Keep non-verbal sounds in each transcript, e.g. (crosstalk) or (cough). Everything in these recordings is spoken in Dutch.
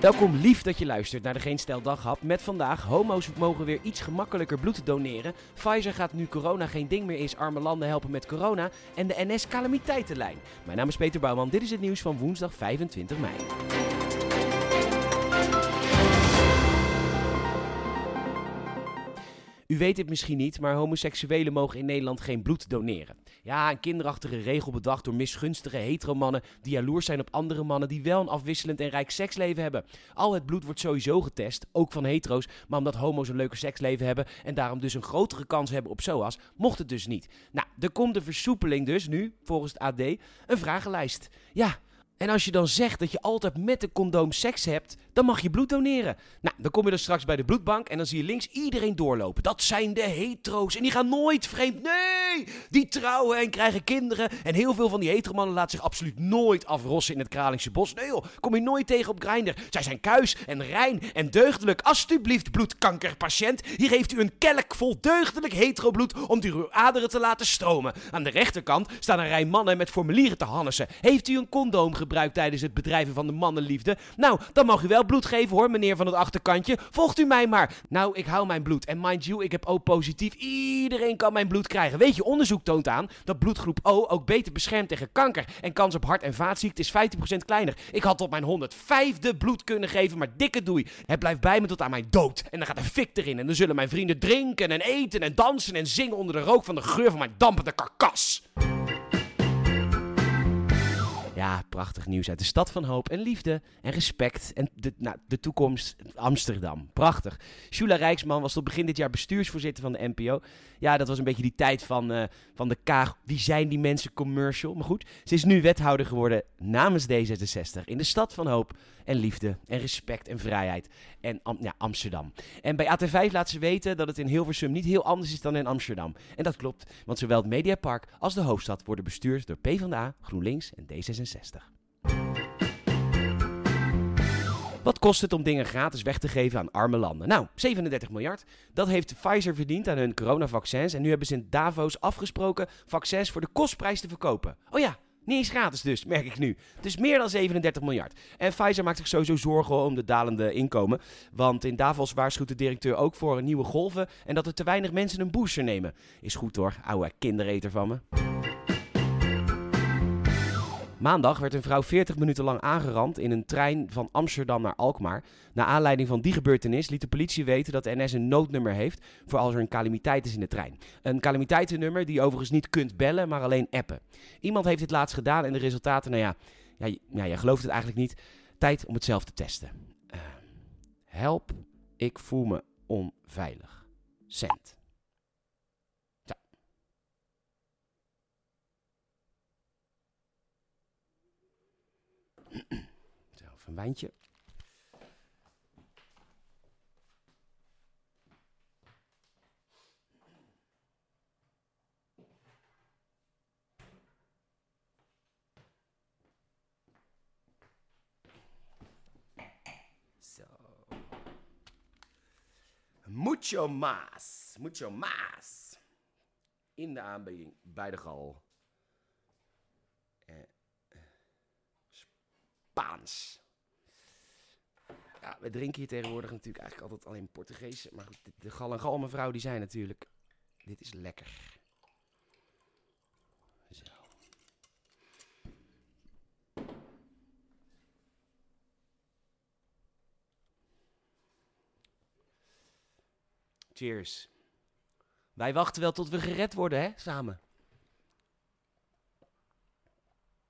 Welkom, lief dat je luistert naar de Geen Stel Daghap. Met vandaag, homo's mogen weer iets gemakkelijker bloed doneren. Pfizer gaat nu corona geen ding meer is, arme landen helpen met corona. En de NS calamiteitenlijn. Mijn naam is Peter Bouwman, dit is het nieuws van woensdag 25 mei. U weet het misschien niet, maar homoseksuelen mogen in Nederland geen bloed doneren. Ja, een kinderachtige regel bedacht door misgunstige heteromannen die jaloers zijn op andere mannen die wel een afwisselend en rijk seksleven hebben. Al het bloed wordt sowieso getest, ook van hetero's, maar omdat homo's een leuker seksleven hebben en daarom dus een grotere kans hebben op SOAS, mocht het dus niet. Nou, er komt een versoepeling dus nu, volgens het AD, een vragenlijst. Ja, en als je dan zegt dat je altijd met een condoom seks hebt, dan mag je bloed doneren. Nou, dan kom je er straks bij de bloedbank en dan zie je links iedereen doorlopen. Dat zijn de hetero's en die gaan nooit vreemd. Nee, die trouwen en krijgen kinderen. En heel veel van die heteromannen laten zich absoluut nooit afrossen in het Kralingse bos. Nee joh, kom je nooit tegen op Grindr. Zij zijn kuis en rein en deugdelijk. Alsjeblieft, bloedkankerpatiënt. Hier heeft u een kelk vol deugdelijk heterobloed om uw aderen te laten stromen. Aan de rechterkant staan een rij mannen met formulieren te hannissen. Heeft u een condoom gebruikt tijdens het bedrijven van de mannenliefde? Nou, dan mag u wel bloed geven hoor, meneer van het achterkantje. Volgt u mij maar. Nou, ik hou mijn bloed. En mind you, ik heb O positief. Iedereen kan mijn bloed krijgen. Weet je, onderzoek toont aan dat bloedgroep O ook beter beschermt tegen kanker. En kans op hart- en vaatziekten is 15% kleiner. Ik had tot mijn 105e bloed kunnen geven, maar dikke doei. Het blijft bij me tot aan mijn dood. En dan gaat een fik erin. En dan zullen mijn vrienden drinken en eten en dansen en zingen onder de rook van de geur van mijn dampende karkas. Ja, prachtig nieuws uit de stad van hoop en liefde en respect en de, nou, de toekomst Amsterdam. Prachtig. Shula Rijksman was tot begin dit jaar bestuursvoorzitter van de NPO. Ja, dat was een beetje die tijd van, uh, van de Kaag. Wie zijn die mensen commercial? Maar goed, ze is nu wethouder geworden namens D66 in de stad van hoop en liefde en respect en vrijheid en ja, Amsterdam. En bij AT5 laat ze weten dat het in Hilversum niet heel anders is dan in Amsterdam. En dat klopt, want zowel het Mediapark als de hoofdstad worden bestuurd door PvdA, GroenLinks en D66. Wat kost het om dingen gratis weg te geven aan arme landen? Nou, 37 miljard. Dat heeft Pfizer verdiend aan hun coronavaccins. En nu hebben ze in Davos afgesproken vaccins voor de kostprijs te verkopen. Oh ja, niet eens gratis dus, merk ik nu. Dus meer dan 37 miljard. En Pfizer maakt zich sowieso zorgen om de dalende inkomen. Want in Davos waarschuwt de directeur ook voor nieuwe golven. En dat er te weinig mensen een booster nemen. Is goed hoor, ouwe kindereter van me. Maandag werd een vrouw 40 minuten lang aangerand in een trein van Amsterdam naar Alkmaar. Na aanleiding van die gebeurtenis liet de politie weten dat de NS een noodnummer heeft voor als er een calamiteit is in de trein. Een calamiteitennummer die je overigens niet kunt bellen, maar alleen appen. Iemand heeft dit laatst gedaan en de resultaten, nou ja, ja, ja je gelooft het eigenlijk niet. Tijd om het zelf te testen. Uh, help, ik voel me onveilig. Cent. Zo, even een wijntje. Zo. Mucho más. Mucho más. In de aanbieding bij de gal. Spaans. Ja, we drinken hier tegenwoordig natuurlijk eigenlijk altijd alleen Portugees. Maar goed, de gal en gal mevrouw die zijn natuurlijk... Dit is lekker. Zo. Cheers. Wij wachten wel tot we gered worden, hè, samen.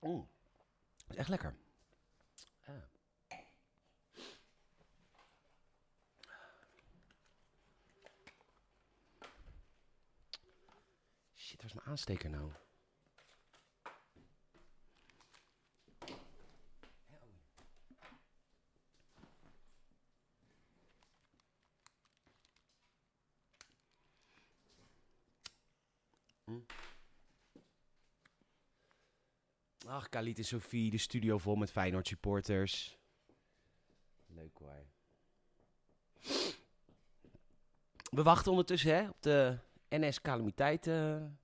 Mm. Dat is echt lekker. Shit, waar is mijn aansteker nou? Hm? Ach, Khalid en Sophie, de studio vol met Feyenoord supporters. Leuk hoor. We wachten ondertussen hè, op de NS calamiteiten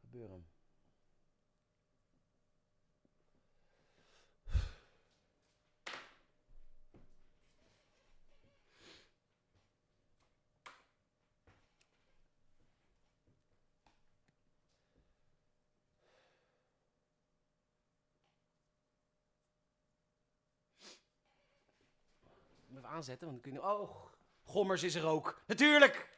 gebeuren. Even aanzetten, want dan kun je... Oh, Gommers is er ook. Natuurlijk!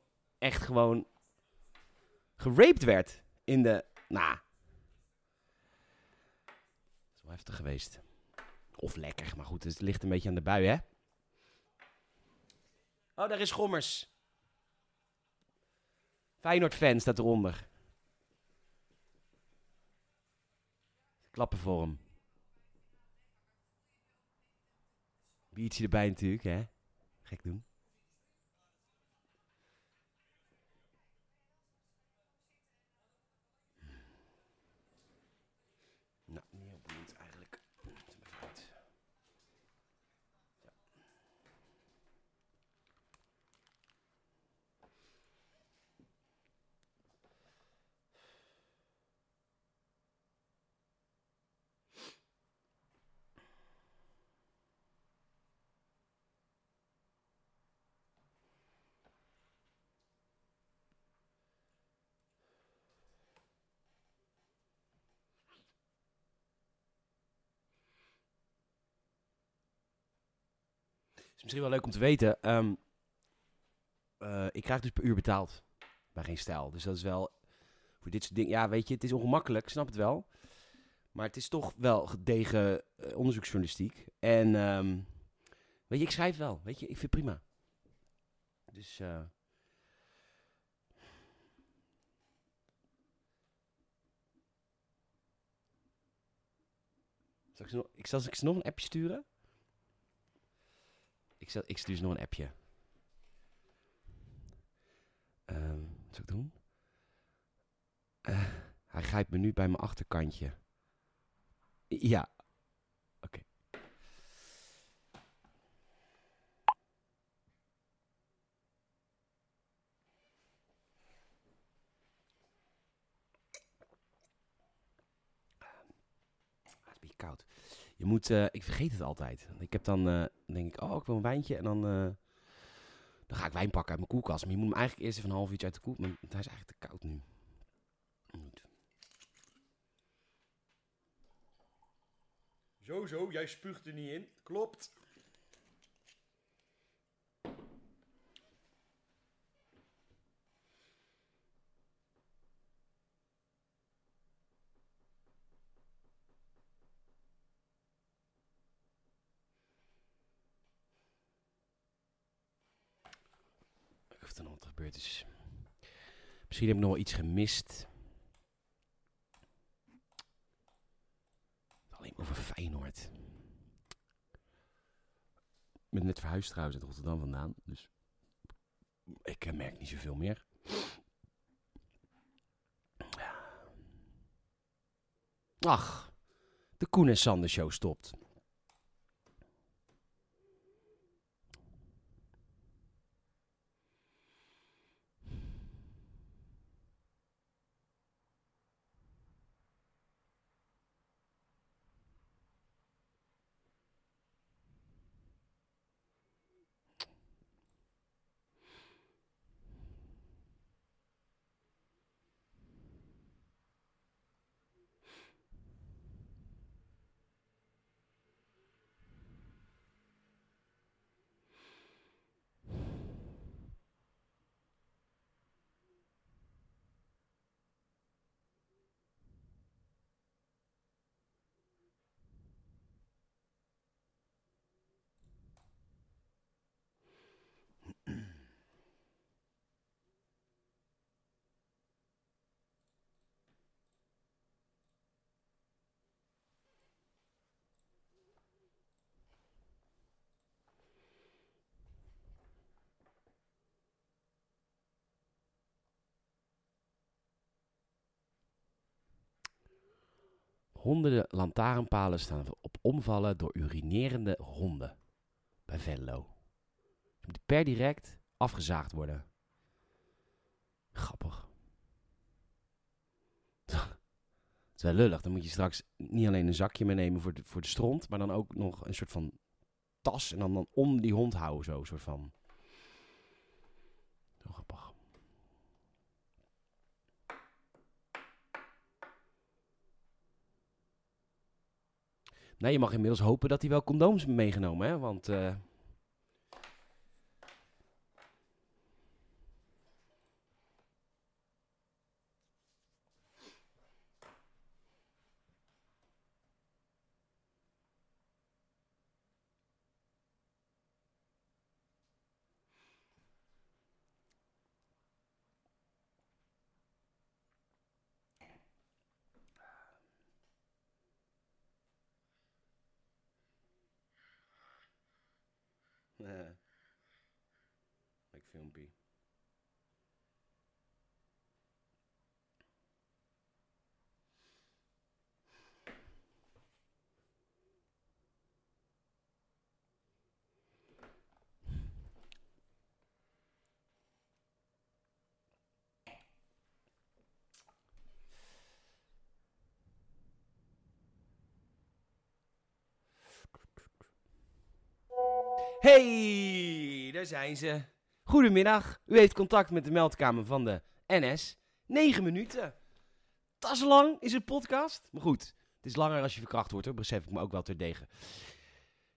echt gewoon, geraped werd in de, nou. Dat is wel heftig geweest. Of lekker, maar goed, het ligt een beetje aan de bui, hè? Oh, daar is Gommers. Feyenoord-fan staat eronder. Klappen voor hem. Biertje erbij natuurlijk, hè? Gek doen. Nou, niet heel boeiend eigenlijk. Zet hem even uit. Ja. Is misschien wel leuk om te weten. ehm, eh, ik krijg dus per uur betaald bij geen stijl. Dus dat is wel voor dit soort dingen. Ja, weet je, het is ongemakkelijk, snap het wel. Maar het is toch wel gedegen eh, onderzoeksjournalistiek. En ehm, weet je, ik schrijf wel. Weet je, ik vind het prima. Dus. eh Zal ik, ze ik zal ze nog een appje sturen? Ik, ik stuur ze nog een appje. Ehm wat zal ik doen? Eh, hij grijpt me nu bij mijn achterkantje. Ja. Oké. Beetje koud. Je moet, eh, ik vergeet het altijd. Ik heb dan, eh, dan denk ik, oh, ik wil een wijntje. En dan, eh, dan ga ik wijn pakken uit mijn koelkast. Maar je moet hem eigenlijk eerst even een half uurtje uit de koel. Maar hij is eigenlijk te koud nu. Goed. Zo, zo, jij spuugt er niet in. Klopt. Er nog wat gebeurd is. Misschien heb ik nog wel iets gemist. Alleen over Feyenoord. Ik ben net verhuisd trouwens uit Rotterdam vandaan. Dus ik eh, merk niet zoveel meer. Ach, de Koen en Sander show stopt. Honderden lantaarnpalen staan op omvallen door urinerende honden bij Venlo. Je Moet per direct afgezaagd worden. Grappig. (laughs) Het is wel lullig. Dan moet je straks niet alleen een zakje meenemen voor de, voor de stront, maar dan ook nog een soort van tas en dan, dan om die hond houden, zo, soort van. Zo grappig. Nee, je mag inmiddels hopen dat hij wel condooms meegenomen, hè? Want eh, (laughs) Eh. Leuk filmpje. Hey, daar zijn ze. Goedemiddag. U heeft contact met de meldkamer van de NS. 9 minuten. Dat is lang, is een podcast. Maar goed, het is langer als je verkracht wordt, hoor. besef ik me ook wel terdege.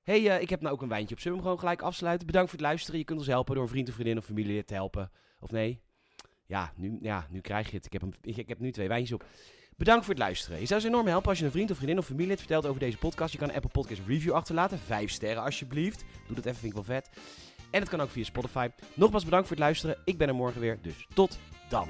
hey, eh, ik heb nou ook een wijntje op. Zullen we hem gewoon gelijk afsluiten? Bedankt voor het luisteren. Je kunt ons helpen door een vriend of vriendin of familie te helpen. Of nee? Ja, nu, ja, nu krijg je het. Ik heb, een, ik, ik heb nu twee wijntjes op. Bedankt voor het luisteren. Je zou ze enorm helpen als je een vriend of vriendin of familie vertelt over deze podcast. Je kan een Apple Podcast review achterlaten. Vijf sterren alsjeblieft. Doe dat even, vind ik wel vet. En het kan ook via Spotify. Nogmaals bedankt voor het luisteren. Ik ben er morgen weer, dus tot dan.